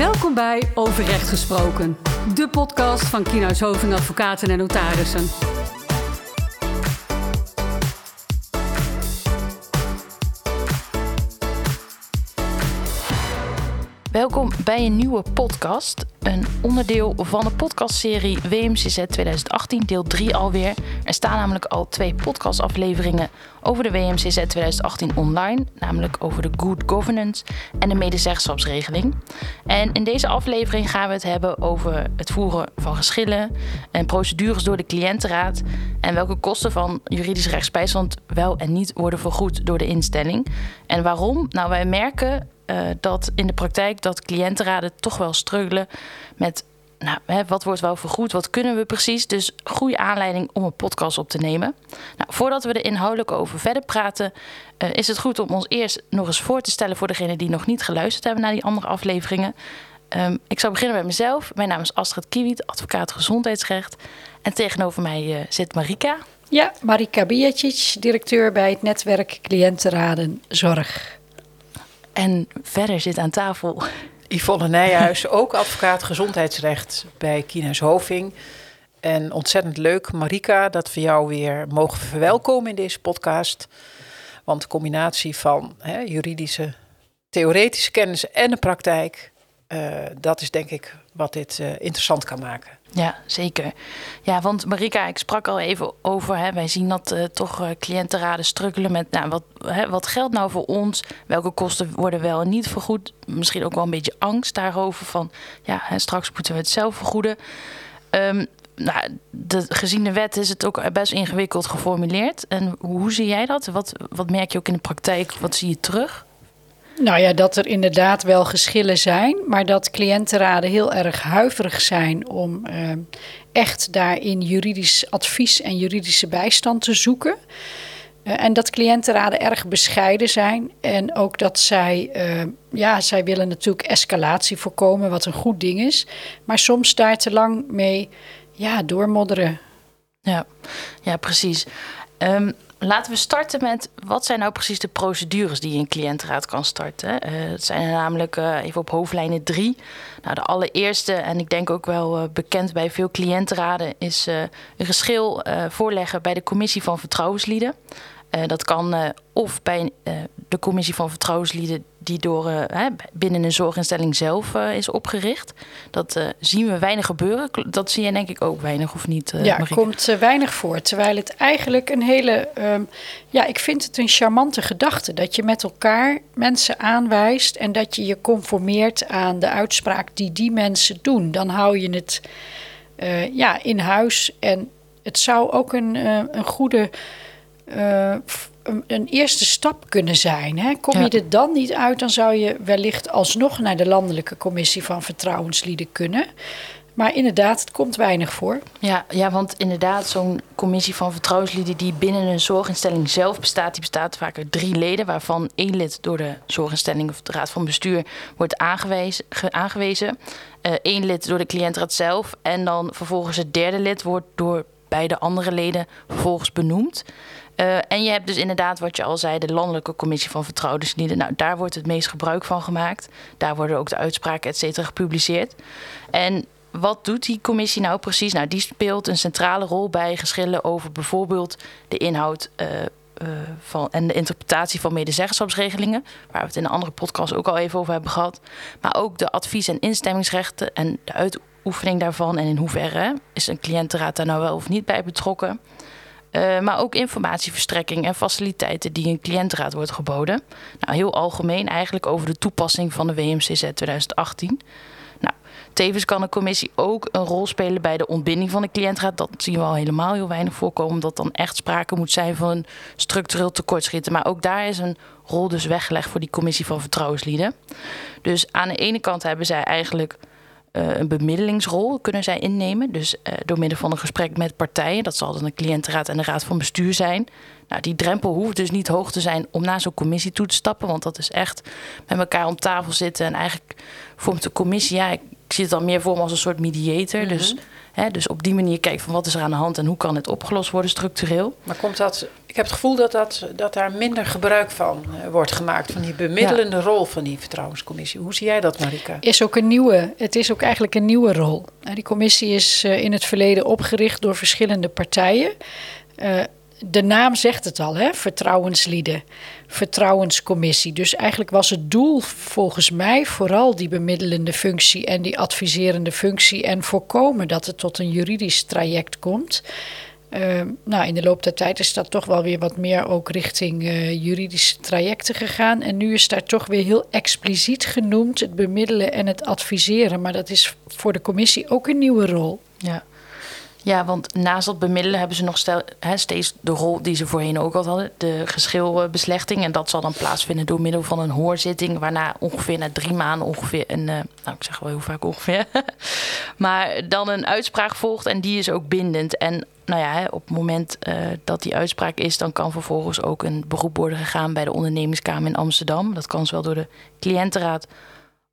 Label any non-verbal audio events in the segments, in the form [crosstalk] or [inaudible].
Welkom bij Overrecht Gesproken, de podcast van Kienhuis Hoving Advocaten en Notarissen. Welkom bij een nieuwe podcast. Een onderdeel van de podcastserie WMCZ 2018, deel 3 alweer. Er staan namelijk al twee podcastafleveringen over de WMCZ 2018 online. Namelijk over de good governance en de medezeggenschapsregeling. En in deze aflevering gaan we het hebben over het voeren van geschillen en procedures door de cliëntenraad. En welke kosten van juridische rechtsbijstand wel en niet worden vergoed door de instelling. En waarom? Nou, wij merken uh, dat in de praktijk dat cliëntenraden toch wel struggelen met nou, hè, wat wordt wel vergoed, wat kunnen we precies. Dus goede aanleiding om een podcast op te nemen. Nou, voordat we er inhoudelijk over verder praten, uh, is het goed om ons eerst nog eens voor te stellen voor degenen die nog niet geluisterd hebben naar die andere afleveringen. Um, ik zal beginnen met mezelf. Mijn naam is Astrid Kiewiet, advocaat gezondheidsrecht. En tegenover mij uh, zit Marika. Ja, Marika Bijacic, directeur bij het netwerk Cliëntenraden Zorg. En verder zit aan tafel. Yvonne Nijhuis, ook advocaat gezondheidsrecht bij Kienhuis Hoving. En ontzettend leuk, Marika, dat we jou weer mogen verwelkomen in deze podcast. Want de combinatie van hè, juridische, theoretische kennis en de praktijk, uh, dat is denk ik wat dit uh, interessant kan maken. Ja, zeker. Ja, want Marika, ik sprak al even over. Hè, wij zien dat uh, toch uh, cliëntenraden struggelen met nou, wat, hè, wat geldt nou voor ons? Welke kosten worden wel en niet vergoed? Misschien ook wel een beetje angst daarover van ja, hè, straks moeten we het zelf vergoeden. Um, nou, de, gezien de wet is het ook best ingewikkeld geformuleerd. En hoe zie jij dat? Wat, wat merk je ook in de praktijk? Wat zie je terug? Nou ja, dat er inderdaad wel geschillen zijn, maar dat cliëntenraden heel erg huiverig zijn om uh, echt daarin juridisch advies en juridische bijstand te zoeken. Uh, en dat cliëntenraden erg bescheiden zijn en ook dat zij, uh, ja, zij willen natuurlijk escalatie voorkomen, wat een goed ding is, maar soms daar te lang mee ja, doormodderen. Ja, ja precies. Um, Laten we starten met wat zijn nou precies de procedures die een cliëntenraad kan starten. Uh, het zijn er namelijk uh, even op hoofdlijnen drie. Nou, de allereerste, en ik denk ook wel uh, bekend bij veel cliëntenraden, is een geschil voorleggen bij de commissie van vertrouwenslieden. dat kan of bij de commissie van vertrouwenslieden die door uh, binnen een zorginstelling zelf uh, is opgericht. Dat uh, zien we weinig gebeuren. Dat zie je denk ik ook weinig, of niet? ja, Marieke? komt weinig voor. Terwijl het eigenlijk een hele. Um, ja, ik vind het een charmante gedachte. Dat je met elkaar mensen aanwijst en dat je je conformeert aan de uitspraak die die mensen doen. Dan hou je het ja, in huis. En het zou ook een, een goede een, eerste stap kunnen zijn. Hè? Kom je er dan niet uit, dan zou je wellicht alsnog naar de Landelijke Commissie van Vertrouwenslieden kunnen. Maar inderdaad, het komt weinig voor. Ja, ja want inderdaad, zo'n commissie van vertrouwenslieden die binnen een zorginstelling zelf bestaat, die bestaat vaak uit drie leden, waarvan één lid door de zorginstelling of de raad van bestuur wordt aangewezen. aangewezen. Uh, één lid door de cliëntraad zelf. En dan vervolgens het derde lid wordt door beide andere leden vervolgens benoemd. Uh, en je hebt dus inderdaad, wat je al zei, de Landelijke Commissie van Vertrouwenslieden. Nou, daar wordt het meest gebruik van gemaakt. Daar worden ook de uitspraken, et cetera, gepubliceerd. En wat doet die commissie nou precies? Nou, die speelt een centrale rol bij geschillen over bijvoorbeeld de inhoud uh, uh, van, en de interpretatie van medezeggenschapsregelingen, waar we het in een andere podcast ook al even over hebben gehad. Maar ook de advies- en instemmingsrechten en de uitoefening daarvan en in hoeverre is een cliëntenraad daar nou wel of niet bij betrokken. Uh, maar ook informatieverstrekking en faciliteiten die een cliëntenraad wordt geboden. Nou, heel algemeen eigenlijk over de toepassing van de WMCZ 2018. Nou, tevens kan een commissie ook een rol spelen bij de ontbinding van de cliëntenraad. Dat zien we al helemaal heel weinig voorkomen, omdat dan echt sprake moet zijn van een structureel tekortschieten. Maar ook daar is een rol dus weggelegd voor die commissie van vertrouwenslieden. Dus aan de ene kant hebben zij eigenlijk uh, een bemiddelingsrol kunnen zij innemen. Dus uh, door middel van een gesprek met partijen, dat zal dan de cliëntenraad en de raad van bestuur zijn. Nou, die drempel hoeft dus niet hoog te zijn om naar zo'n commissie toe te stappen, want dat is echt met elkaar om tafel zitten. En eigenlijk vormt de commissie, ja, ik zie het dan meer voor me als een soort mediator. Dus, Mhm. hè, dus op die manier kijken van wat is er aan de hand en hoe kan het opgelost worden structureel. Maar komt dat, ik heb het gevoel dat, dat, dat daar minder gebruik van eh, wordt gemaakt, van die bemiddelende rol van die vertrouwenscommissie. Hoe zie jij dat, Marika? is ook een nieuwe, het is ook eigenlijk een nieuwe rol. Nou, die commissie is eh, in het verleden opgericht door verschillende partijen. Eh, de naam zegt het al, hè? vertrouwenslieden, vertrouwenscommissie. Dus eigenlijk was het doel volgens mij vooral die bemiddelende functie en die adviserende functie en voorkomen dat het tot een juridisch traject komt. Uh, nou, in de loop der tijd is dat toch wel weer wat meer ook richting uh, juridische trajecten gegaan. En nu is daar toch weer heel expliciet genoemd het bemiddelen en het adviseren. Maar dat is voor de commissie ook een nieuwe rol. Ja. Ja, want naast dat bemiddelen hebben ze nog steeds de rol die ze voorheen ook al hadden, de geschilbeslechting. En dat zal dan plaatsvinden door middel van een hoorzitting, waarna ongeveer na drie maanden ongeveer een, uh, nou ik zeg wel heel vaak ongeveer, [laughs] maar dan een uitspraak volgt en die is ook bindend. En nou ja, op het moment uh, dat die uitspraak is, dan kan vervolgens ook een beroep worden gegaan bij de ondernemingskamer in Amsterdam. Dat kan zowel door de cliëntenraad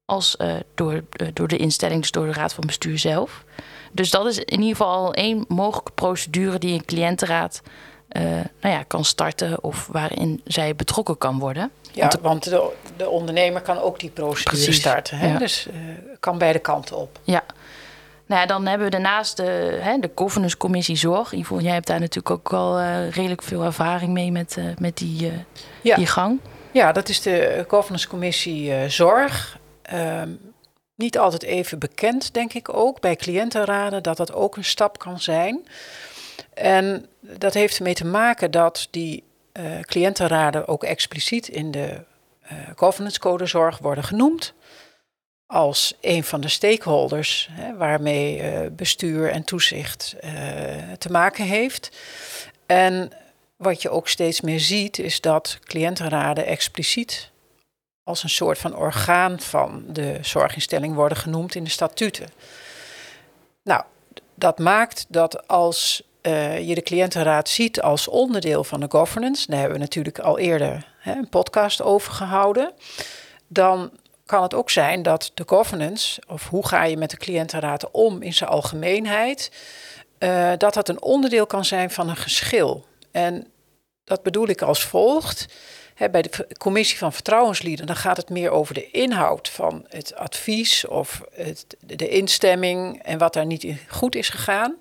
als uh, door, door de instelling, dus door de raad van bestuur zelf. Dus dat is in ieder geval één mogelijke procedure die een cliëntenraad uh, nou ja, kan starten of waarin zij betrokken kan worden. Ja, want, want de, de ondernemer kan ook die procedure Precies, starten. Hè? Ja. Dus uh, kan beide kanten op. Ja. Nou ja, dan hebben we daarnaast de, hè, de governance commissie zorg. Yvonne, jij hebt daar natuurlijk ook al uh, redelijk veel ervaring mee met, met die, ja. die gang. Ja, dat is de governance commissie zorg. Niet altijd even bekend, denk ik ook, bij cliëntenraden, dat dat ook een stap kan zijn. En dat heeft ermee te maken dat die uh, cliëntenraden ook expliciet in de uh, governance code zorg worden genoemd. Als een van de stakeholders hè, waarmee uh, bestuur en toezicht te maken heeft. En wat je ook steeds meer ziet, is dat cliëntenraden expliciet als een soort van orgaan van de zorginstelling worden genoemd in de statuten. Nou, dat maakt dat als uh, je de cliëntenraad ziet als onderdeel van de governance, daar hebben we natuurlijk al eerder hè, een podcast over gehouden, dan kan het ook zijn dat de governance, of hoe ga je met de cliëntenraad om in zijn algemeenheid, uh, dat dat een onderdeel kan zijn van een geschil. En dat bedoel ik als volgt. Bij de commissie van vertrouwenslieden, dan gaat het meer over de inhoud van het advies of het, de instemming en wat daar niet goed is gegaan.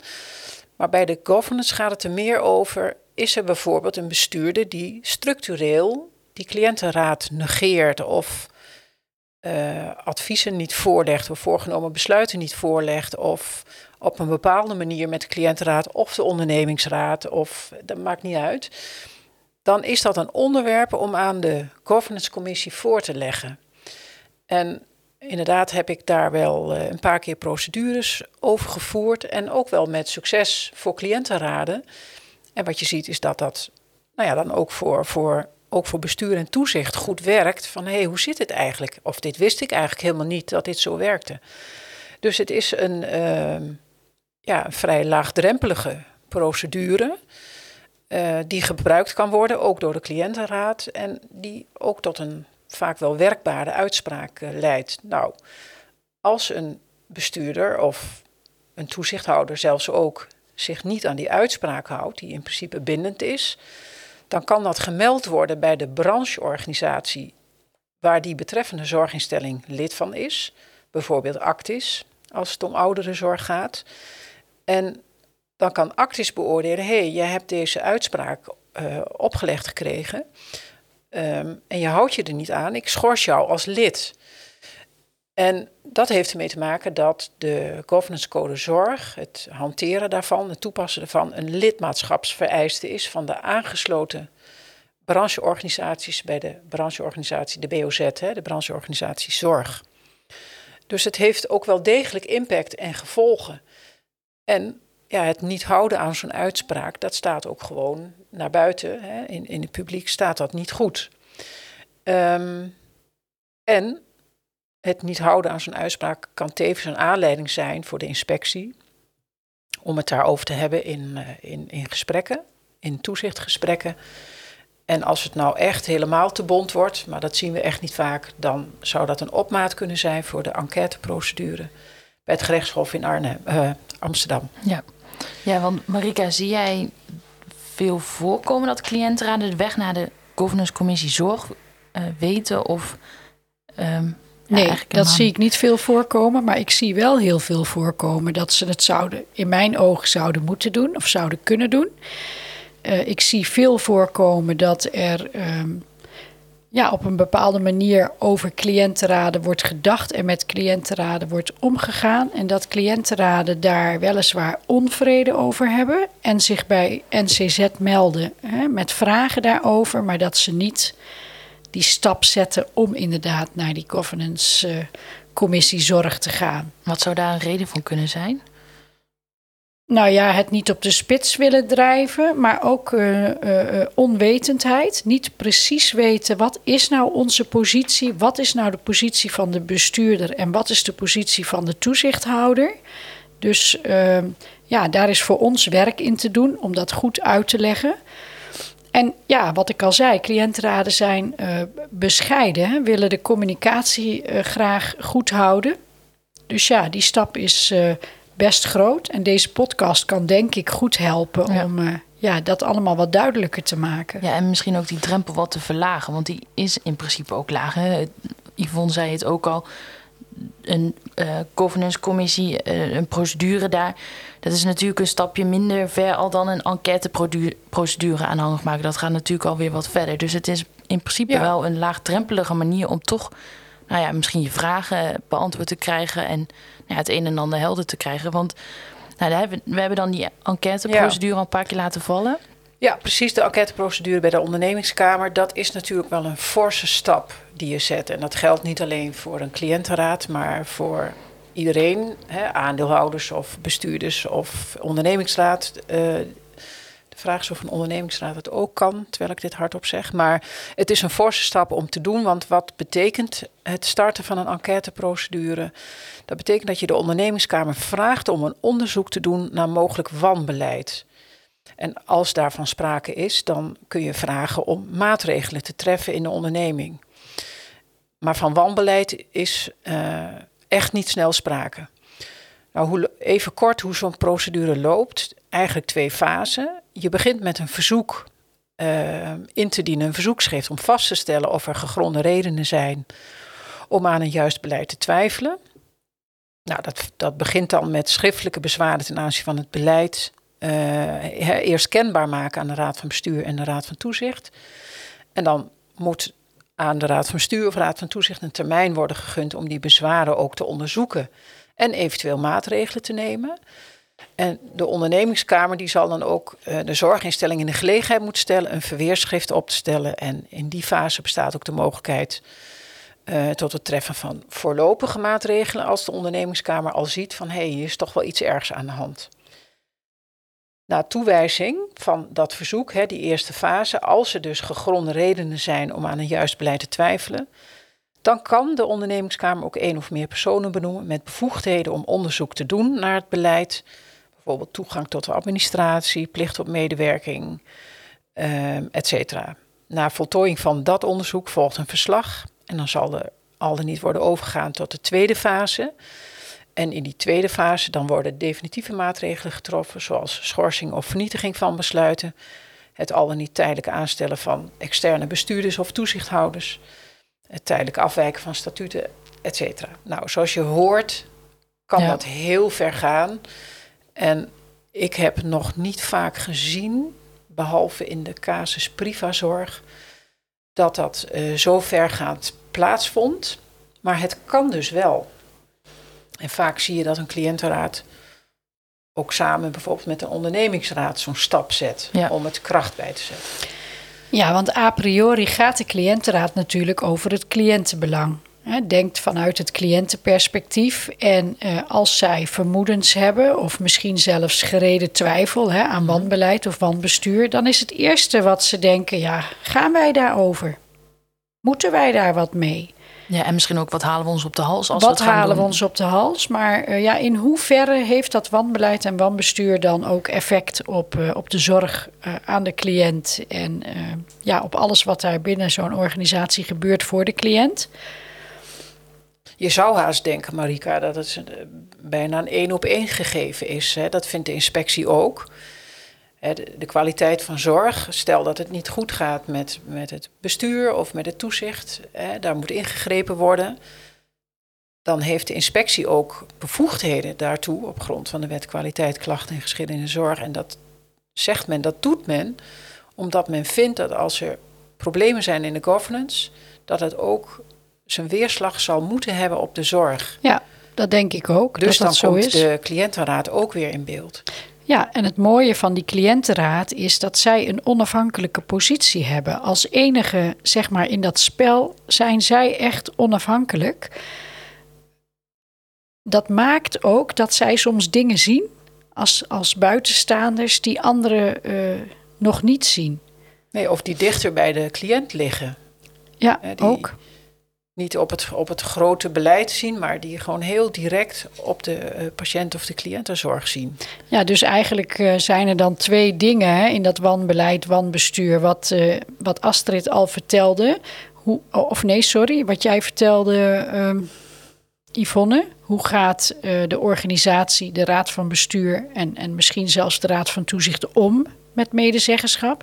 Maar bij de governance gaat het er meer over, is er bijvoorbeeld een bestuurder die structureel die cliëntenraad negeert of uh, adviezen niet voorlegt of voorgenomen besluiten niet voorlegt of op een bepaalde manier met de cliëntenraad of de ondernemingsraad of dat maakt niet uit dan is dat een onderwerp om aan de governance commissie voor te leggen. En inderdaad heb ik daar wel uh, een paar keer procedures over gevoerd en ook wel met succes voor cliëntenraden. En wat je ziet is dat dat nou ja, dan ook voor, voor, ook voor bestuur en toezicht goed werkt. Van hé, hey, hoe zit het eigenlijk? Of dit wist ik eigenlijk helemaal niet dat dit zo werkte. Dus het is een, uh, ja, een vrij laagdrempelige procedure. Uh, die gebruikt kan worden, ook door de cliëntenraad. En die ook tot een vaak wel werkbare uitspraak uh, leidt. Nou, als een bestuurder of een toezichthouder zelfs ook zich niet aan die uitspraak houdt, die in principe bindend is, dan kan dat gemeld worden bij de brancheorganisatie waar die betreffende zorginstelling lid van is. Bijvoorbeeld Actis, als het om ouderenzorg gaat. En dan kan Actis beoordelen: hé, hey, jij hebt deze uitspraak uh, opgelegd gekregen um, en je houdt je er niet aan, ik schors jou als lid. En dat heeft ermee te maken dat de governance code zorg, het hanteren daarvan, het toepassen daarvan, een lidmaatschapsvereiste is van de aangesloten brancheorganisaties bij de brancheorganisatie, de BOZ, hè, de brancheorganisatie zorg. Dus het heeft ook wel degelijk impact en gevolgen. En ja, het niet houden aan zo'n uitspraak, dat staat ook gewoon naar buiten. Hè. In, in het publiek staat dat niet goed. Um, en het niet houden aan zo'n uitspraak kan tevens een aanleiding zijn voor de inspectie om het daarover te hebben in, uh, in, in gesprekken, in toezichtgesprekken. En als het nou echt helemaal te bond wordt, maar dat zien we echt niet vaak, dan zou dat een opmaat kunnen zijn voor de enquêteprocedure. bij het gerechtshof in Arnhem, uh, Amsterdam. Ja. Ja, want Marika, zie jij veel voorkomen dat cliëntenraden de weg naar de governance commissie zorg uh, weten of... Um, nee, dat zie ik niet veel voorkomen, maar ik zie wel heel veel voorkomen dat ze het zouden, in mijn ogen zouden moeten doen of zouden kunnen doen. Uh, ik zie veel voorkomen dat er um, ja, op een bepaalde manier over cliëntenraden wordt gedacht en met cliëntenraden wordt omgegaan. En dat cliëntenraden daar weliswaar onvrede over hebben en zich bij NCZ melden hè, met vragen daarover, maar dat ze niet die stap zetten om inderdaad naar die governance uh, commissie zorg te gaan. Wat zou daar een reden van kunnen zijn? Nou ja, het niet op de spits willen drijven, maar ook uh, uh, onwetendheid. Niet precies weten wat is nou onze positie, wat is nou de positie van de bestuurder en wat is de positie van de toezichthouder. Dus ja, daar is voor ons werk in te doen om dat goed uit te leggen. En ja, wat ik al zei, cliëntenraden zijn bescheiden, willen de communicatie graag goed houden. Dus ja, die stap is best groot. En deze podcast kan denk ik goed helpen om uh, ja, dat allemaal wat duidelijker te maken. Ja, en misschien ook die drempel wat te verlagen. Want die is in principe ook laag. Hè? Yvonne zei het ook al. Een uh, governance commissie, uh, een procedure daar. Dat is natuurlijk een stapje minder ver al dan een enquêteprocedure aanhangig maken. Dat gaat natuurlijk alweer wat verder. Dus het is in principe ja. wel een laagdrempelige manier om toch nou ja, misschien je vragen beantwoord te krijgen en nou ja, het een en ander helder te krijgen. Want nou, hebben, we hebben dan die enquêteprocedure al een paar keer laten vallen. Ja, precies. De enquêteprocedure bij de ondernemingskamer, dat is natuurlijk wel een forse stap die je zet. En dat geldt niet alleen voor een cliëntenraad, maar voor iedereen, hè, aandeelhouders of bestuurders of ondernemingsraad. Uh, de vraag is of een ondernemingsraad het ook kan, terwijl ik dit hardop zeg. Maar het is een forse stap om te doen, want wat betekent het starten van een enquêteprocedure? Dat betekent dat je de ondernemingskamer vraagt om een onderzoek te doen naar mogelijk wanbeleid. En als daarvan sprake is, dan kun je vragen om maatregelen te treffen in de onderneming. Maar van wanbeleid is uh, echt niet snel sprake. Nou, hoe, even kort hoe zo'n procedure loopt. Eigenlijk twee fasen. Je begint met een verzoek uh, in te dienen, een verzoekschrift om vast te stellen of er gegronde redenen zijn om aan een juist beleid te twijfelen. Nou, dat, dat begint dan met schriftelijke bezwaren ten aanzien van het beleid. Uh, eerst kenbaar maken aan de Raad van Bestuur en de Raad van Toezicht. En dan moet aan de Raad van Bestuur of Raad van Toezicht een termijn worden gegund om die bezwaren ook te onderzoeken en eventueel maatregelen te nemen. En de ondernemingskamer die zal dan ook uh, de zorginstelling in de gelegenheid moeten stellen een verweerschrift op te stellen. En in die fase bestaat ook de mogelijkheid uh, tot het treffen van voorlopige maatregelen als de ondernemingskamer al ziet van hé, hey, hier is toch wel iets ergs aan de hand. Na toewijzing van dat verzoek, hè, die eerste fase, als er dus gegronde redenen zijn om aan een juist beleid te twijfelen, dan kan de ondernemingskamer ook één of meer personen benoemen met bevoegdheden om onderzoek te doen naar het beleid. Bijvoorbeeld toegang tot de administratie, plicht op medewerking, uh, et cetera. Na voltooiing van dat onderzoek volgt een verslag en dan zal er al dan niet worden overgegaan tot de tweede fase. En in die tweede fase dan worden definitieve maatregelen getroffen, zoals schorsing of vernietiging van besluiten, het al dan niet tijdelijk aanstellen van externe bestuurders of toezichthouders, het tijdelijk afwijken van statuten, et cetera. Nou, zoals je hoort, kan dat heel ver gaan. En ik heb nog niet vaak gezien, behalve in de casus privazorg, dat dat uh, zo vergaand plaatsvond. Maar het kan dus wel. En vaak zie je dat een cliëntenraad ook samen bijvoorbeeld met een ondernemingsraad zo'n stap zet om het kracht bij te zetten. Ja, want a priori gaat de cliëntenraad natuurlijk over het cliëntenbelang. Denkt vanuit het cliëntenperspectief. En uh, als zij vermoedens hebben, of misschien zelfs gereden twijfel hè, aan mhm. wanbeleid of wanbestuur, dan is het eerste wat ze denken: ja, gaan wij daarover? Moeten wij daar wat mee? Ja, en misschien ook wat halen we ons op de hals als wat we halen we ons op de hals? Maar uh, ja, in hoeverre heeft dat wanbeleid en wanbestuur dan ook effect op, uh, op de zorg uh, aan de cliënt en ja, op alles wat daar binnen zo'n organisatie gebeurt voor de cliënt? Je zou haast denken, Marika, dat het een, bijna een één op één gegeven is. Hè. Dat vindt de inspectie ook. De, kwaliteit van zorg, stel dat het niet goed gaat met, met het bestuur of met het toezicht, hè, daar moet ingegrepen worden. Dan heeft de inspectie ook bevoegdheden daartoe op grond van de wet kwaliteit, klachten en geschillen in zorg. En dat zegt men, dat doet men, omdat men vindt dat als er problemen zijn in de governance, dat het ook zijn weerslag zal moeten hebben op de zorg. Ja, dat denk ik ook. Dus dat dan zo komt is. de cliëntenraad ook weer in beeld. Ja, en het mooie van die cliëntenraad is dat zij een onafhankelijke positie hebben. Als enige, zeg maar, in dat spel zijn zij echt onafhankelijk. Dat maakt ook dat zij soms dingen zien als, als buitenstaanders die anderen uh, nog niet zien. Nee, of die dichter bij de cliënt liggen. Ja, die ook. Niet op het, op het grote beleid zien, maar die gewoon heel direct op de uh, patiënt of de cliëntenzorg zien. Ja, dus eigenlijk uh, zijn er dan twee dingen hè, in dat wanbeleid, wanbestuur, wat, uh, wat Astrid al vertelde. Hoe, of nee, sorry, wat jij vertelde, Yvonne. Hoe gaat de organisatie, de raad van bestuur en, en misschien zelfs de raad van toezicht om met medezeggenschap?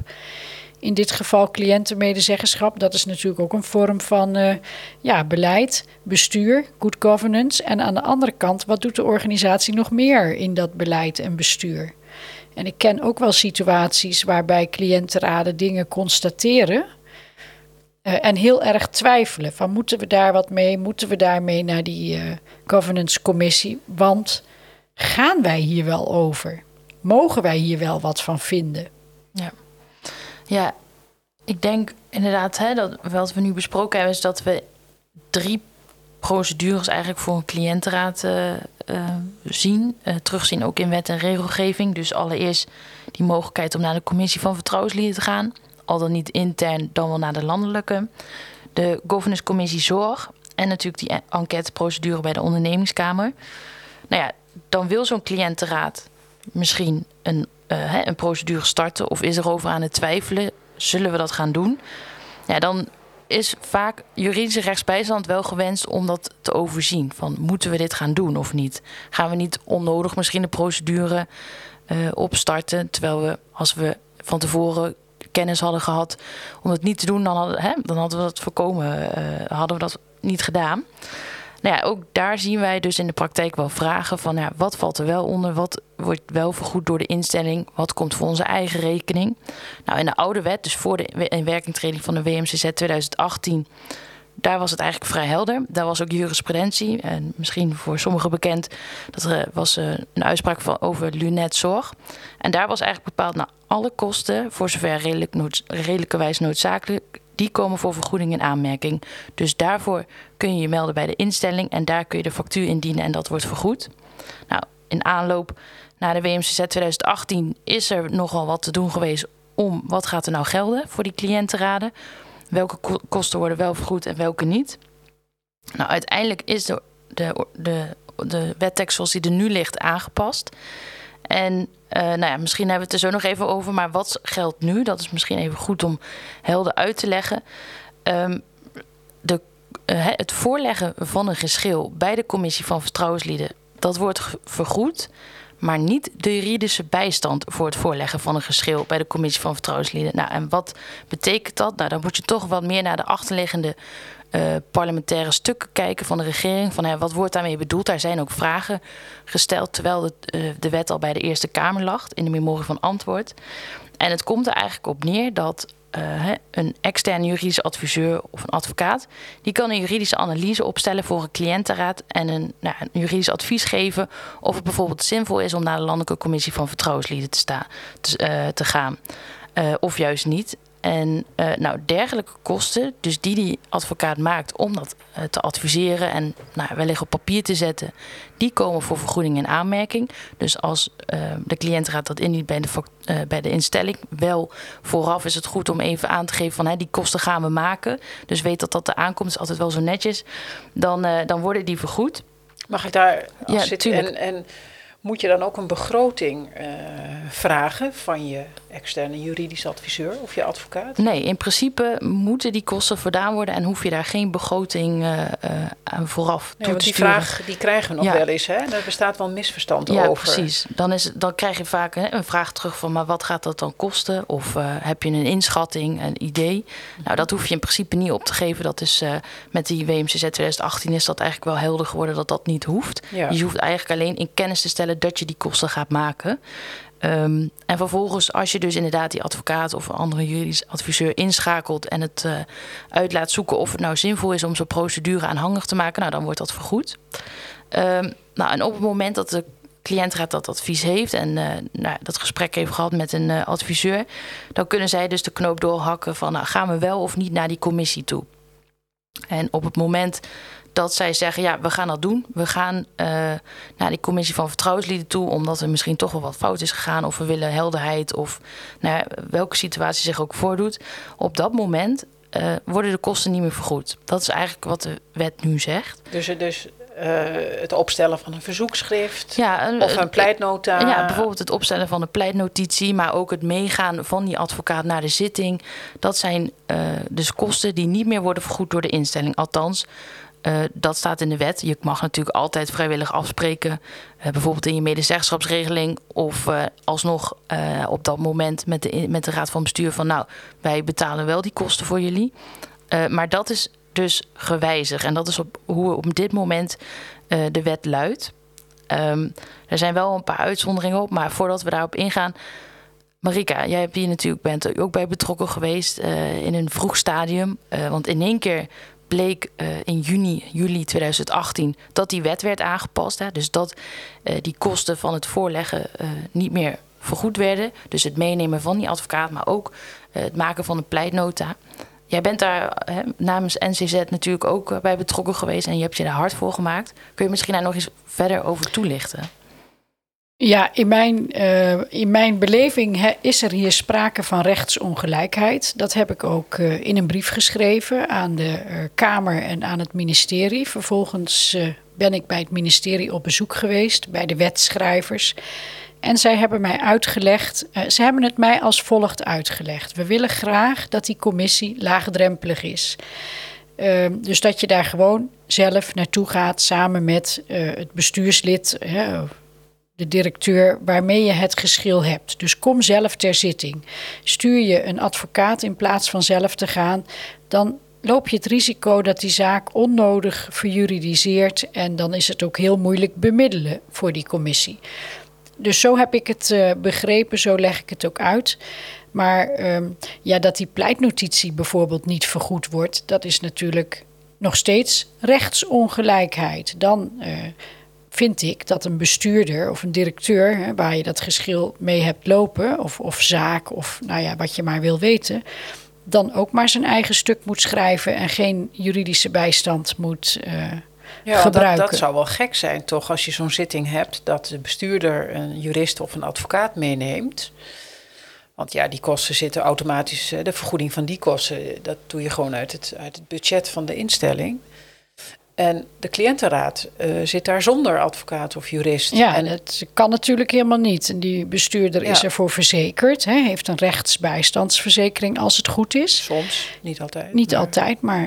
In dit geval cliëntenmedezeggenschap. Dat is natuurlijk ook een vorm van uh, ja, beleid, bestuur, good governance. En aan de andere kant, wat doet de organisatie nog meer in dat beleid en bestuur? En ik ken ook wel situaties waarbij cliëntenraden dingen constateren. Uh, en heel erg twijfelen van moeten we daar wat mee, moeten we daarmee naar die uh, governance commissie, want gaan wij hier wel over? Mogen wij hier wel wat van vinden? Ja. Ja, ik denk inderdaad, hè, dat wat we nu besproken hebben, is dat we drie procedures eigenlijk voor een cliëntenraad uh, uh, zien. Uh, terugzien ook in wet en regelgeving. Dus allereerst die mogelijkheid om naar de commissie van vertrouwenslieden te gaan. Al dan niet intern, dan wel naar de landelijke. De governance commissie zorg. En natuurlijk die enquêteprocedure bij de ondernemingskamer. Nou ja, dan wil zo'n cliëntenraad misschien een uh, een procedure starten of is erover aan het twijfelen, zullen we dat gaan doen? Ja, dan is vaak juridische rechtsbijstand wel gewenst om dat te overzien. Van moeten we dit gaan doen of niet? Gaan we niet onnodig misschien de procedure uh, opstarten, terwijl we als we van tevoren kennis hadden gehad om het niet te doen, dan hadden, hè, dan hadden we dat voorkomen, uh, hadden we dat niet gedaan. Nou ja, ook daar zien wij dus in de praktijk wel vragen van ja, wat valt er wel onder, wat wordt wel vergoed door de instelling, wat komt voor onze eigen rekening. Nou, in de oude wet, dus voor de inwerkingtreding van de WMCZ 2018, daar was het eigenlijk vrij helder. Daar was ook jurisprudentie. En misschien voor sommigen bekend, dat er was eh, een uitspraak van, over lunetzorg. En daar was eigenlijk bepaald naar alle kosten, voor zover redelijk nood, redelijkerwijs noodzakelijk, die komen voor vergoeding in aanmerking. Dus daarvoor kun je je melden bij de instelling en daar kun je de factuur indienen en dat wordt vergoed. Nou, in aanloop naar de WMCZ 2018 is er nogal wat te doen geweest om wat gaat er nou gelden voor die cliëntenraden. Welke kosten worden wel vergoed en welke niet. Nou, uiteindelijk is de, de, de, de wettekst zoals die er nu ligt aangepast. En uh, nou ja, misschien hebben we het er zo nog even over. Maar wat geldt nu? Dat is misschien even goed om helder uit te leggen. Um, de, uh, het voorleggen van een geschil bij de commissie van vertrouwenslieden, dat wordt vergoed. Maar niet de juridische bijstand voor het voorleggen van een geschil bij de commissie van vertrouwenslieden. Nou, en wat betekent dat? Nou, dan moet je toch wat meer naar de achterliggende uh, parlementaire stukken kijken van de regering. Van wat wordt daarmee bedoeld? Daar zijn ook vragen gesteld terwijl de, uh, de wet al bij de Eerste Kamer lag in de memorie van antwoord. En het komt er eigenlijk op neer dat uh, een externe juridische adviseur of een advocaat, die kan een juridische analyse opstellen voor een cliëntenraad en een, nou, een juridisch advies geven of het bijvoorbeeld zinvol is om naar de Landelijke Commissie van Vertrouwenslieden te, sta, te, te gaan. of juist niet. En uh, nou, dergelijke kosten, dus die die advocaat maakt om dat uh, te adviseren en nou, wellicht op papier te zetten, die komen voor vergoeding in aanmerking. Dus als uh, de cliëntenraad dat indient bij de, bij de instelling, wel vooraf is het goed om even aan te geven van hè, die kosten gaan we maken. Dus weet dat dat aankomt, is altijd wel zo netjes. Dan, dan worden die vergoed. Mag ik daar ja, zitten? En, en Moet je dan ook een begroting uh, vragen van je externe juridisch adviseur of je advocaat? Nee, in principe moeten die kosten voldaan worden en hoef je daar geen begroting uh, aan vooraf nee, toe te die sturen. vraag die krijgen we nog wel eens, hè? Er bestaat wel een misverstand ja, over. Ja, precies. Dan, is, dan krijg je vaak hè, een vraag terug van, maar wat gaat dat dan kosten? Of uh, heb je een inschatting, een idee? Nou, dat hoef je in principe niet op te geven. Dat is met die WMCZ 2018 is dat eigenlijk wel helder geworden dat dat niet hoeft. Ja. Je hoeft eigenlijk alleen in kennis te stellen dat je die kosten gaat maken. Um, en vervolgens, als je dus inderdaad die advocaat of een andere juridisch adviseur inschakelt en het uh, uit laat zoeken of het nou zinvol is om zo'n procedure aanhangig te maken, nou dan wordt dat vergoed. Um, nou, en op het moment dat de cliëntraad dat advies heeft en uh, nou, dat gesprek heeft gehad met een uh, adviseur, dan kunnen zij dus de knoop doorhakken van nou, gaan we wel of niet naar die commissie toe. En op het moment dat zij zeggen: ja, we gaan dat doen. We gaan uh, naar die commissie van vertrouwenslieden toe, omdat er misschien toch wel wat fout is gegaan, of we willen helderheid, of nou ja, welke situatie zich ook voordoet. Op dat moment uh, worden de kosten niet meer vergoed. Dat is eigenlijk wat de wet nu zegt. Dus, dus uh, het opstellen van een verzoekschrift ja, een, of een pleitnota. Ja, bijvoorbeeld het opstellen van een pleitnotitie, maar ook het meegaan van die advocaat naar de zitting. Dat zijn uh, dus kosten die niet meer worden vergoed door de instelling. Althans, uh, dat staat in de wet. Je mag natuurlijk altijd vrijwillig afspreken, uh, bijvoorbeeld in je medezeggenschapsregeling, of uh, alsnog op dat moment met de, met de raad van bestuur van, nou, wij betalen wel die kosten voor jullie. maar dat is dus gewijzigd en dat is op hoe op dit moment de wet luidt. Um, er zijn wel een paar uitzonderingen op, maar voordat we daarop ingaan. Marika, jij hebt hier natuurlijk bent ook bij betrokken geweest in een vroeg stadium. want in één keer bleek uh, in juni, juli 2018 dat die wet werd aangepast. Hè, dus dat uh, die kosten van het voorleggen uh, niet meer vergoed werden. Dus het meenemen van die advocaat, maar ook het maken van een pleitnota. Jij bent daar hè, namens NCZ natuurlijk ook bij betrokken geweest en je hebt je daar hard voor gemaakt. Kun je misschien daar nog eens verder over toelichten? Ja, in mijn, uh, in mijn beleving is er hier sprake van rechtsongelijkheid. Dat heb ik ook uh, in een brief geschreven aan de uh, Kamer en aan het ministerie. Vervolgens ben ik bij het ministerie op bezoek geweest, bij de wetschrijvers. En zij hebben mij uitgelegd, ze hebben het mij als volgt uitgelegd. We willen graag dat die commissie laagdrempelig is. dus dat je daar gewoon zelf naartoe gaat samen met het bestuurslid de directeur waarmee je het geschil hebt. Dus kom zelf ter zitting. Stuur je een advocaat in plaats van zelf te gaan, dan loop je het risico dat die zaak onnodig verjuridiseert en dan is het ook heel moeilijk bemiddelen voor die commissie. Dus zo heb ik het uh, begrepen, zo leg ik het ook uit. Maar um, ja, dat die pleitnotitie bijvoorbeeld niet vergoed wordt, dat is natuurlijk nog steeds rechtsongelijkheid. Dan uh, vind ik dat een bestuurder of een directeur, hè, waar je dat geschil mee hebt lopen, of, of zaak, of nou ja, wat je maar wil weten, dan ook maar zijn eigen stuk moet schrijven en geen juridische bijstand moet uh, ja, gebruiken. Dat, dat zou wel gek zijn, toch, als je zo'n zitting hebt, dat de bestuurder een jurist of een advocaat meeneemt. Want ja, die kosten zitten automatisch, de vergoeding van die kosten, dat doe je gewoon uit het, uit het budget van de instelling. En de cliëntenraad uh, zit daar zonder advocaat of jurist. Ja, en dat kan natuurlijk helemaal niet. En die bestuurder Ja. is ervoor verzekerd, hè, heeft een rechtsbijstandsverzekering als het goed is. soms, niet altijd. Niet maar- altijd, maar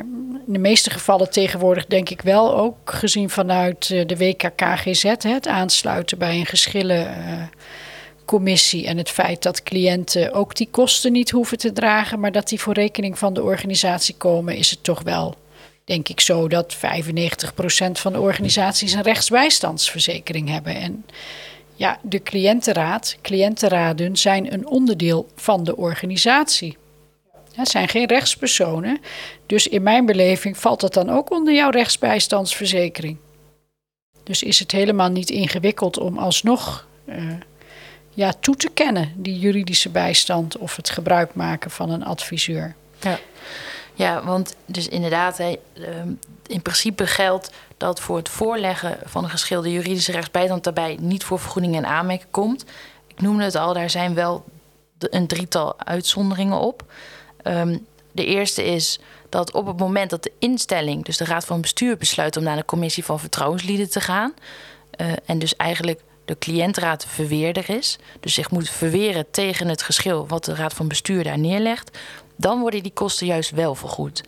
in de meeste gevallen tegenwoordig denk ik wel ook gezien vanuit eh, de WKKGZ, hè, het aansluiten bij een geschillencommissie en het feit dat cliënten ook die kosten niet hoeven te dragen, maar dat die voor rekening van de organisatie komen, is het toch wel, denk ik zo, dat 95% van de organisaties een rechtsbijstandsverzekering hebben. En ja, de cliëntenraad, cliëntenraden zijn een onderdeel van de organisatie. Het zijn geen rechtspersonen. Dus in mijn beleving valt dat dan ook onder jouw rechtsbijstandsverzekering. Dus is het helemaal niet ingewikkeld om alsnog eh, ja, toe te kennen, die juridische bijstand of het gebruik maken van een adviseur. Ja, want dus inderdaad, ehm, in principe geldt dat voor het voorleggen van een geschilde juridische rechtsbijstand daarbij niet voor vergoeding en aanmerking komt. Ik noemde het al, daar zijn wel een drietal uitzonderingen op. Ehm, de eerste is dat op het moment dat de instelling, dus de Raad van Bestuur, besluit om naar de commissie van vertrouwenslieden te gaan. eh, en dus eigenlijk de cliëntraad verweerder is, dus zich moet verweren tegen het geschil wat de raad van bestuur daar neerlegt, dan worden die kosten juist wel vergoed.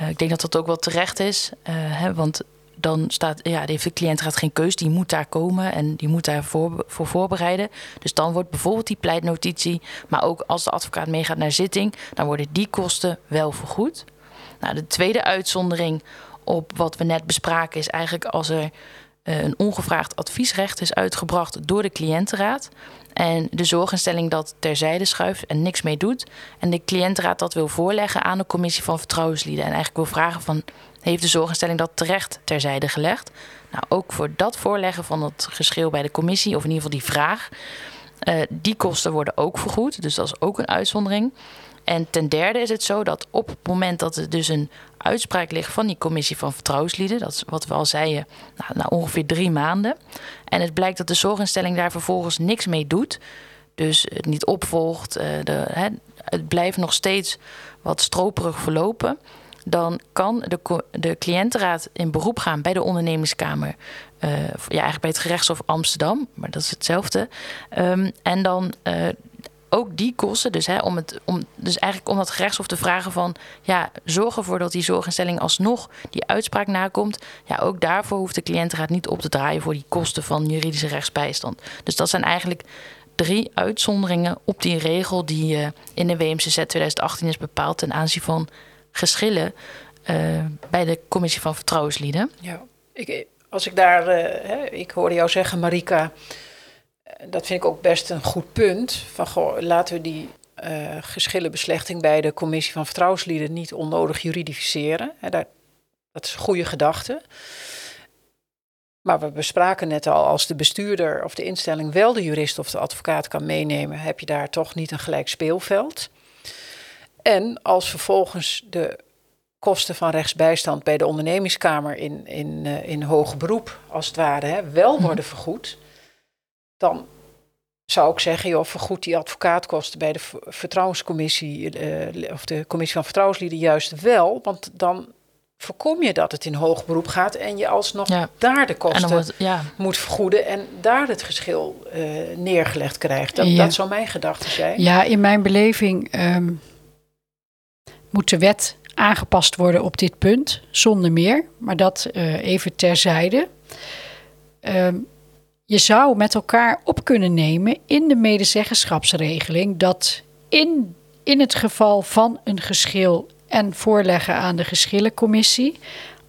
Uh, ik denk dat dat ook wel terecht is, uh, hè, want dan staat, ja, de cliëntraad geen keus, die moet daar komen en die moet daar voor, voor voorbereiden. Dus dan wordt bijvoorbeeld die pleitnotitie, maar ook als de advocaat meegaat naar zitting, dan worden die kosten wel vergoed. Nou, de tweede uitzondering op wat we net bespraken is eigenlijk als er een ongevraagd adviesrecht is uitgebracht door de cliëntenraad. En de zorginstelling dat terzijde schuift en niks mee doet. En de cliëntenraad dat wil voorleggen aan de commissie van vertrouwenslieden. En eigenlijk wil vragen van, heeft de zorginstelling dat terecht terzijde gelegd? Nou, ook voor dat voorleggen van het geschil bij de commissie, of in ieder geval die vraag... Uh, die kosten worden ook vergoed, dus dat is ook een uitzondering. En ten derde is het zo dat op het moment dat er dus een uitspraak ligt van die commissie van vertrouwenslieden, dat is wat we al zeiden, nou, na ongeveer drie maanden. En het blijkt dat de zorginstelling daar vervolgens niks mee doet, dus het niet opvolgt, uh, de, het blijft nog steeds wat stroperig verlopen. Dan kan de, de cliëntenraad in beroep gaan bij de ondernemingskamer. Uh, ja, eigenlijk bij het gerechtshof Amsterdam, maar dat is hetzelfde. Um, en dan uh, ook die kosten, dus, hè, om het, om, dus eigenlijk om dat gerechtshof te vragen van... ja, zorg ervoor dat die zorginstelling alsnog die uitspraak nakomt. Ja, ook daarvoor hoeft de cliëntenraad niet op te draaien... voor die kosten van juridische rechtsbijstand. Dus dat zijn eigenlijk drie uitzonderingen op die regel... die uh, in de WMCZ 2018 is bepaald ten aanzien van geschillen... Uh, bij de commissie van vertrouwenslieden. Ja, ik, als ik daar... Hè, ik hoorde jou zeggen, Marika dat vind ik ook best een goed punt. Van goh, laten we die uh, geschillenbeslechting bij de commissie van vertrouwenslieden niet onnodig juridificeren. He, daar, dat is een goede gedachte. Maar we bespraken net al, als de bestuurder of de instelling wel de jurist of de advocaat kan meenemen, heb je daar toch niet een gelijk speelveld. En als vervolgens de kosten van rechtsbijstand bij de ondernemingskamer in, in, uh, in hoger beroep, als het ware, hè, wel mhm. worden vergoed, dan zou ik zeggen, joh, vergoed die advocaatkosten bij de vertrouwenscommissie uh, of de commissie van vertrouwenslieden juist wel, want dan voorkom je dat het in hoog beroep gaat en je alsnog ja. daar de kosten wordt, ja. moet vergoeden en daar het geschil uh, neergelegd krijgt. Dat, ja. dat zou mijn gedachte zijn. Ja, in mijn beleving um, moet de wet aangepast worden op dit punt, zonder meer, maar dat uh, even terzijde. Um, je zou met elkaar op kunnen nemen in de medezeggenschapsregeling dat in, in het geval van een geschil en voorleggen aan de geschillencommissie,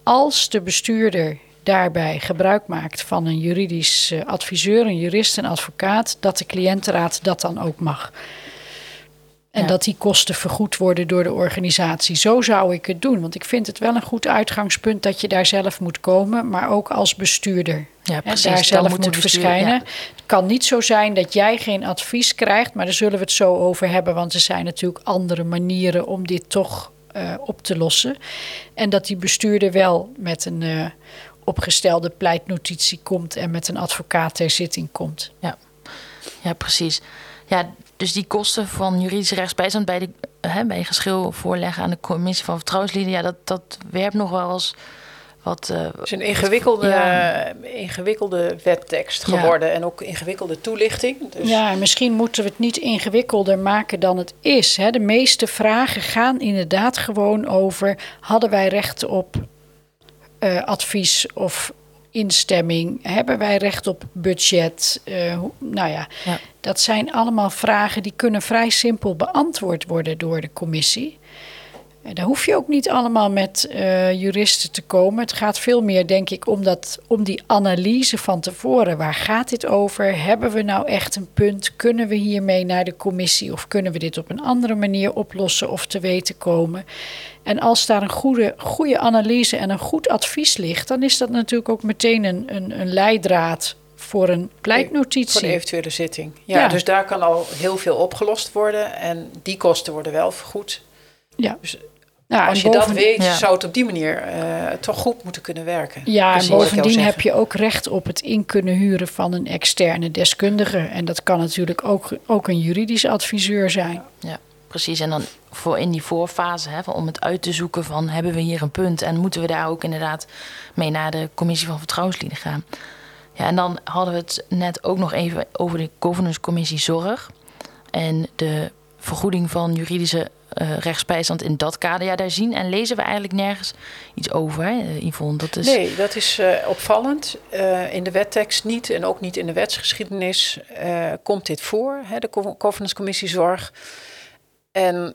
als de bestuurder daarbij gebruik maakt van een juridisch eh, adviseur, een jurist, een advocaat, dat de cliëntenraad dat dan ook mag. En dat die kosten vergoed worden door de organisatie. Zo zou ik het doen. Want ik vind het wel een goed uitgangspunt dat je daar zelf moet komen, maar ook als bestuurder. Ja, precies, daar zelf moet, moet verschijnen. Ja. Het kan niet zo zijn dat jij geen advies krijgt, maar daar zullen we het zo over hebben. Want er zijn natuurlijk andere manieren om dit toch uh, op te lossen. En dat die bestuurder wel met een uh, opgestelde pleitnotitie komt en met een advocaat ter zitting komt. Ja, ja precies. Ja, dus die kosten van juridische rechtsbijstand bij, de, hè, bij geschil voorleggen aan de commissie van vertrouwenslieden, ja, dat, dat werpt nog wel eens wat. Uh, het is een ingewikkelde, ja. ingewikkelde wettekst geworden ja. en ook ingewikkelde toelichting. Dus. Ja, en misschien moeten we het niet ingewikkelder maken dan het is. Hè. De meeste vragen gaan inderdaad gewoon over: hadden wij recht op uh, advies of instemming? Hebben wij recht op budget? Uh, nou ja, ja, dat zijn allemaal vragen die kunnen vrij simpel beantwoord worden door de commissie. Daar hoef je ook niet allemaal met uh, juristen te komen. Het gaat veel meer, denk ik, om, dat, om die analyse van tevoren. Waar gaat dit over? Hebben we nou echt een punt? Kunnen we hiermee naar de commissie? Of kunnen we dit op een andere manier oplossen of te weten komen? En als daar een goede, goede analyse en een goed advies ligt, dan is dat natuurlijk ook meteen een, een, een leidraad voor een pleitnotitie. Voor een eventuele zitting. Ja, ja, dus daar kan al heel veel opgelost worden en die kosten worden wel vergoed. Ja. Dus ja, als je dat weet, ja. zou het op die manier uh, toch goed moeten kunnen werken. Ja, en bovendien heb je ook recht op het in kunnen huren van een externe deskundige. En dat kan natuurlijk ook, ook een juridisch adviseur zijn. Ja, precies. En dan voor in die voorfase, hè, om het uit te zoeken van hebben we hier een punt en moeten we daar ook inderdaad mee naar de commissie van vertrouwenslieden gaan. Ja, en dan hadden we het net ook nog even over de governance commissie zorg. En de vergoeding van juridische uh, rechtsbijstand in dat kader. Ja, daar zien en lezen we eigenlijk nergens iets over, hè, Yvonne. Dat is... Nee, dat is uh, opvallend. In de wettekst niet en ook niet in de wetsgeschiedenis komt dit voor, hè, de governance commissie zorg. En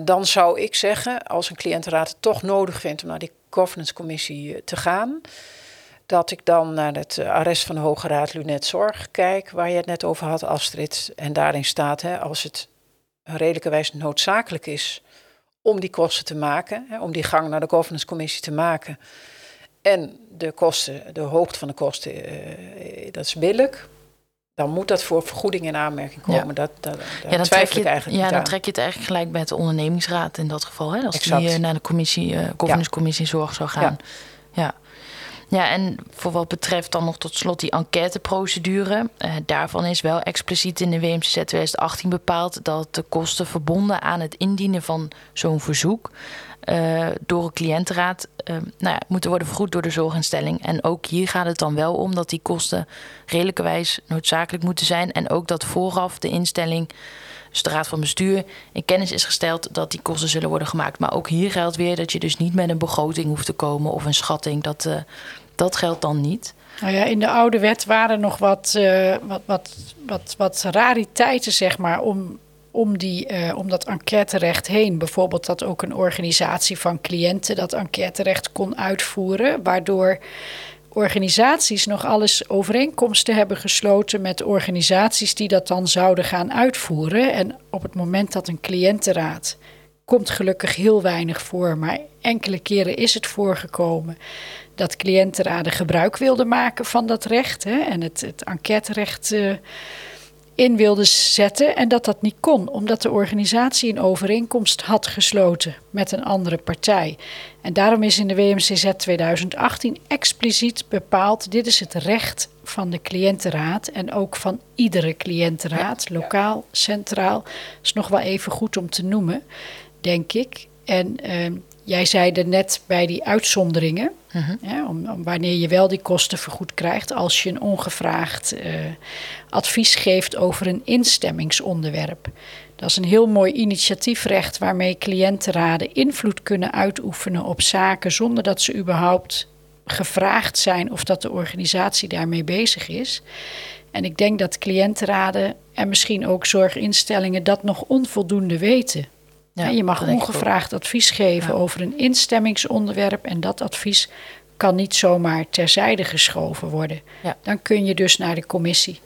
dan zou ik zeggen, als een cliëntenraad het toch nodig vindt om naar die governance commissie te gaan dat ik dan naar het arrest van de Hoge Raad Lunet Zorg kijk, waar je het net over had, Astrid. En daarin staat, hè, als het redelijkerwijs noodzakelijk is om die kosten te maken, hè, om die gang naar de governance commissie te maken. En de kosten, de hoogte van de kosten, uh, dat is billig. Dan moet dat voor vergoeding in aanmerking komen. Ja. Dat, dat, ja, dan trek je, eigenlijk Ja, dan trek je het eigenlijk gelijk bij de ondernemingsraad in dat geval. Hè, als exact. die uh, naar de commissie, uh, governance commissie zorg zou gaan. Ja. ja. Ja, en voor wat betreft dan nog tot slot die enquêteprocedure. Uh, daarvan is wel expliciet in de WMCZ 2018 bepaald dat de kosten verbonden aan het indienen van zo'n verzoek uh, door een cliëntenraad uh, nou ja, moeten worden vergoed door de zorginstelling. En ook hier gaat het dan wel om dat die kosten redelijkerwijs noodzakelijk moeten zijn. En ook dat vooraf de instelling dus de raad van bestuur in kennis is gesteld dat die kosten zullen worden gemaakt. Maar ook hier geldt weer dat je dus niet met een begroting hoeft te komen of een schatting. Dat, uh, dat geldt dan niet. Nou ja, in de oude wet waren nog wat, uh, wat, wat, wat, wat rariteiten, zeg maar, om, om, die, uh, om dat enquêterecht heen. Bijvoorbeeld dat ook een organisatie van cliënten dat enquêterecht kon uitvoeren, waardoor organisaties nog alles overeenkomsten hebben gesloten met organisaties die dat dan zouden gaan uitvoeren. En op het moment dat een cliëntenraad komt gelukkig heel weinig voor, maar enkele keren is het voorgekomen dat cliëntenraden gebruik wilden maken van dat recht hè, en het, het enquêterecht uh, in wilden zetten en dat dat niet kon, omdat de organisatie een overeenkomst had gesloten met een andere partij. En daarom is in de WMCZ 2018 expliciet bepaald: dit is het recht van de cliëntenraad en ook van iedere cliëntenraad, lokaal, centraal. Dat is nog wel even goed om te noemen, denk ik. En uh, jij zei er net bij die uitzonderingen. Ja, om, om, wanneer je wel die kosten vergoed krijgt als je een ongevraagd uh, advies geeft over een instemmingsonderwerp. Dat is een heel mooi initiatiefrecht waarmee cliëntenraden invloed kunnen uitoefenen op zaken zonder dat ze überhaupt gevraagd zijn of dat de organisatie daarmee bezig is. En ik denk dat cliëntenraden en misschien ook zorginstellingen dat nog onvoldoende weten. Ja, je mag ongevraagd advies geven over een instemmingsonderwerp en dat advies kan niet zomaar terzijde geschoven worden. Ja. Dan kun je dus naar de commissie.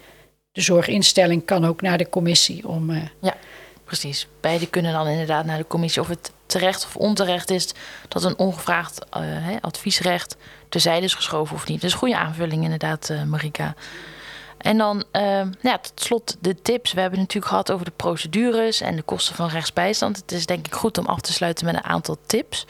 De zorginstelling kan ook naar de commissie om. Uh... Ja, precies. Beide kunnen dan inderdaad naar de commissie. Of het terecht of onterecht is dat een ongevraagd uh, adviesrecht terzijde is geschoven of niet. Dat is een goede aanvulling, inderdaad, uh, Marika. En dan uh, ja, tot slot de tips. We hebben het natuurlijk gehad over de procedures en de kosten van rechtsbijstand. Het is denk ik goed om af te sluiten met een aantal tips.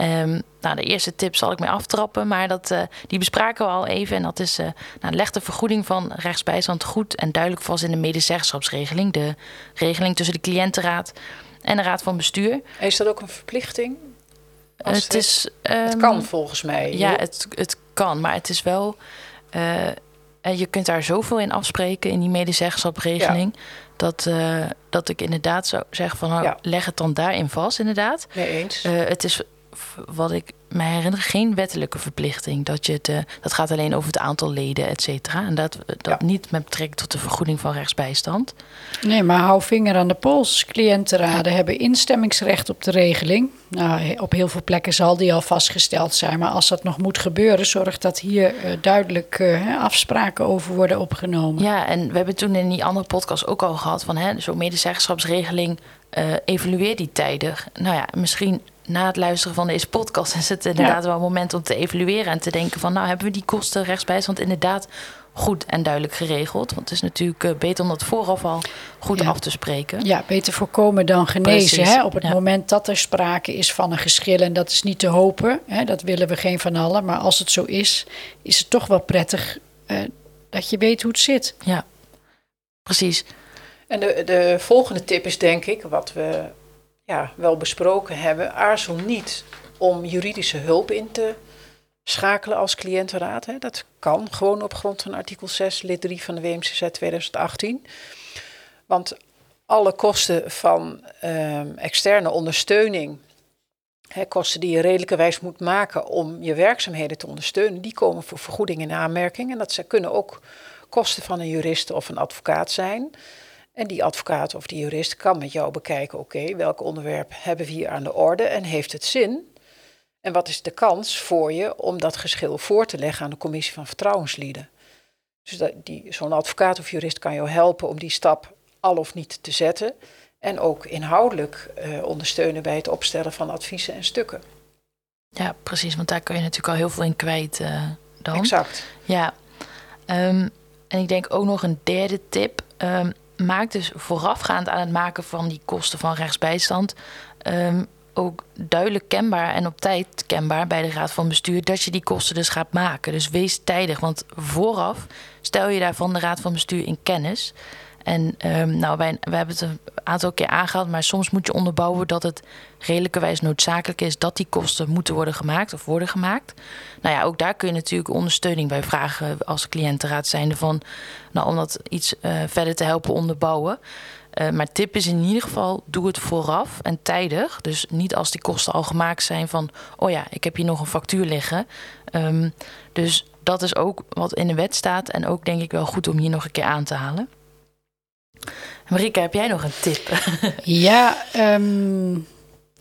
Um, nou, de eerste tip zal ik mee aftrappen, maar dat, uh, die bespraken we al even. En dat is, uh, nou, leg de vergoeding van rechtsbijstand goed en duidelijk vast in de medezeggenschapsregeling. De regeling tussen de cliëntenraad en de raad van bestuur. Is dat ook een verplichting? het, het, is, um, het kan ehm, volgens mij. Ja, het, het kan, maar het is wel... Uh, en je kunt daar zoveel in afspreken in die medezeggenschapsregeling. Dat, uh, dat ik inderdaad zou zeggen van nou, ja. leg het dan daarin vast, inderdaad. Nee eens. Uh, het is wat ik me herinner, geen wettelijke verplichting. Dat, je het, uh, dat gaat alleen over het aantal leden, et cetera. En dat, dat ja. niet met betrekking tot de vergoeding van rechtsbijstand. Nee, maar hou vinger aan de pols. Cliëntenraden hebben instemmingsrecht op de regeling. Nou, op heel veel plekken zal die al vastgesteld zijn. Maar als dat nog moet gebeuren, zorg dat hier uh, duidelijk uh, afspraken over worden opgenomen. Ja, en we hebben toen in die andere podcast ook al gehad van zo'n medezeggenschapsregeling. evalueer die tijden. Nou ja, misschien na het luisteren van deze podcast is het inderdaad ja. wel een moment om te evalueren en te denken van nou hebben we die kosten rechtsbijstand inderdaad goed en duidelijk geregeld. Want het is natuurlijk uh, beter om dat vooraf al goed ja. af te spreken. Ja, beter voorkomen dan genezen. Hè? Op het ja. moment dat er sprake is van een geschil, en dat is niet te hopen, hè? dat willen we geen van allen. Maar als het zo is, is het toch wel prettig uh, dat je weet hoe het zit. Ja, precies. En de, de volgende tip is denk ik, wat we ja, wel besproken hebben, aarzel niet om juridische hulp in te schakelen als cliëntenraad. Hè. Dat kan gewoon op grond van artikel 6, lid 3 van de WMCZ 2018. Want alle kosten van ehm, externe ondersteuning, hè, kosten die je redelijkerwijs moet maken om je werkzaamheden te ondersteunen, die komen voor vergoeding in aanmerking. En dat kunnen ook kosten van een jurist of een advocaat zijn. En die advocaat of die jurist kan met jou bekijken, oké, welk onderwerp hebben we hier aan de orde en heeft het zin? En wat is de kans voor je om dat geschil voor te leggen aan de commissie van vertrouwenslieden? Dus dat, die, zo'n advocaat of jurist kan jou helpen om die stap al of niet te zetten. En ook inhoudelijk uh, ondersteunen bij het opstellen van adviezen en stukken. Ja, precies, want daar kun je natuurlijk al heel veel in kwijt uh, dan. Exact. Ja, um, en ik denk ook nog een derde tip. Um, maak dus voorafgaand aan het maken van die kosten van rechtsbijstand... Um, ook duidelijk kenbaar en op tijd kenbaar bij de raad van bestuur dat je die kosten dus gaat maken. Dus wees tijdig, want vooraf stel je daarvan de raad van bestuur in kennis. En um, nou, wij, we hebben het een aantal keer aangehaald, maar soms moet je onderbouwen dat het redelijkerwijs noodzakelijk is dat die kosten moeten worden gemaakt of worden gemaakt. Nou ja, ook daar kun je natuurlijk ondersteuning bij vragen als cliëntenraad zijnde van, nou, om dat iets uh, verder te helpen onderbouwen. Uh, maar tip is in ieder geval, doe het vooraf en tijdig. Dus niet als die kosten al gemaakt zijn van... oh ja, ik heb hier nog een factuur liggen. Um, dus dat is ook wat in de wet staat... en ook denk ik wel goed om hier nog een keer aan te halen. Marika, heb jij nog een tip? [laughs] ja, um,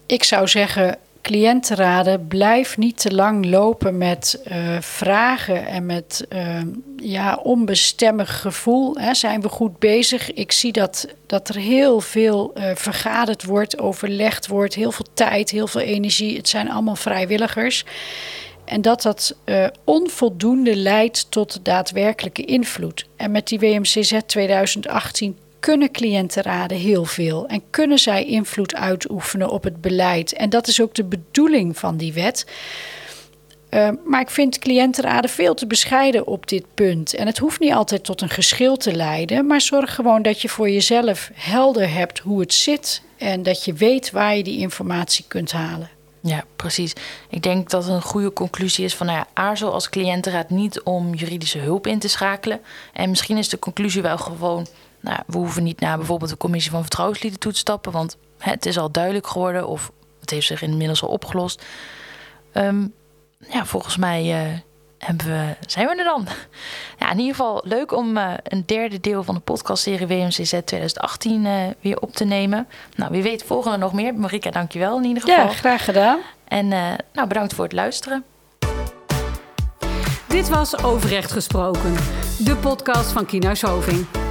ik zou zeggen cliëntenraden, blijf niet te lang lopen met uh, vragen en met uh, ja, onbestemmig gevoel. Hè. Zijn we goed bezig? Ik zie dat, dat er heel veel uh, vergaderd wordt, overlegd wordt, heel veel tijd, heel veel energie. Het zijn allemaal vrijwilligers. En dat dat onvoldoende leidt tot daadwerkelijke invloed. En met die WMCZ 2018 kunnen cliëntenraden heel veel en kunnen zij invloed uitoefenen op het beleid. En dat is ook de bedoeling van die wet. Uh, maar ik vind cliëntenraden veel te bescheiden op dit punt. En het hoeft niet altijd tot een geschil te leiden, maar zorg gewoon dat je voor jezelf helder hebt hoe het zit en dat je weet waar je die informatie kunt halen. Ja, precies. Ik denk dat een goede conclusie is van nou ja, aarzel als cliëntenraad niet om juridische hulp in te schakelen. En misschien is de conclusie wel gewoon nou, we hoeven niet naar bijvoorbeeld de commissie van vertrouwenslieden toe te stappen, want het is al duidelijk geworden of het heeft zich inmiddels al opgelost. Um, ja, volgens mij uh, hebben we, zijn we er dan. [laughs] Ja, in ieder geval leuk om uh, een derde deel van de podcastserie WMCZ 2018 uh, weer op te nemen. Nou, wie weet volgen er nog meer. Marika, dankjewel in ieder geval. Ja, graag gedaan. En nou, bedankt voor het luisteren. Dit was Overrecht Gesproken, de podcast van Kienhuis Hoving.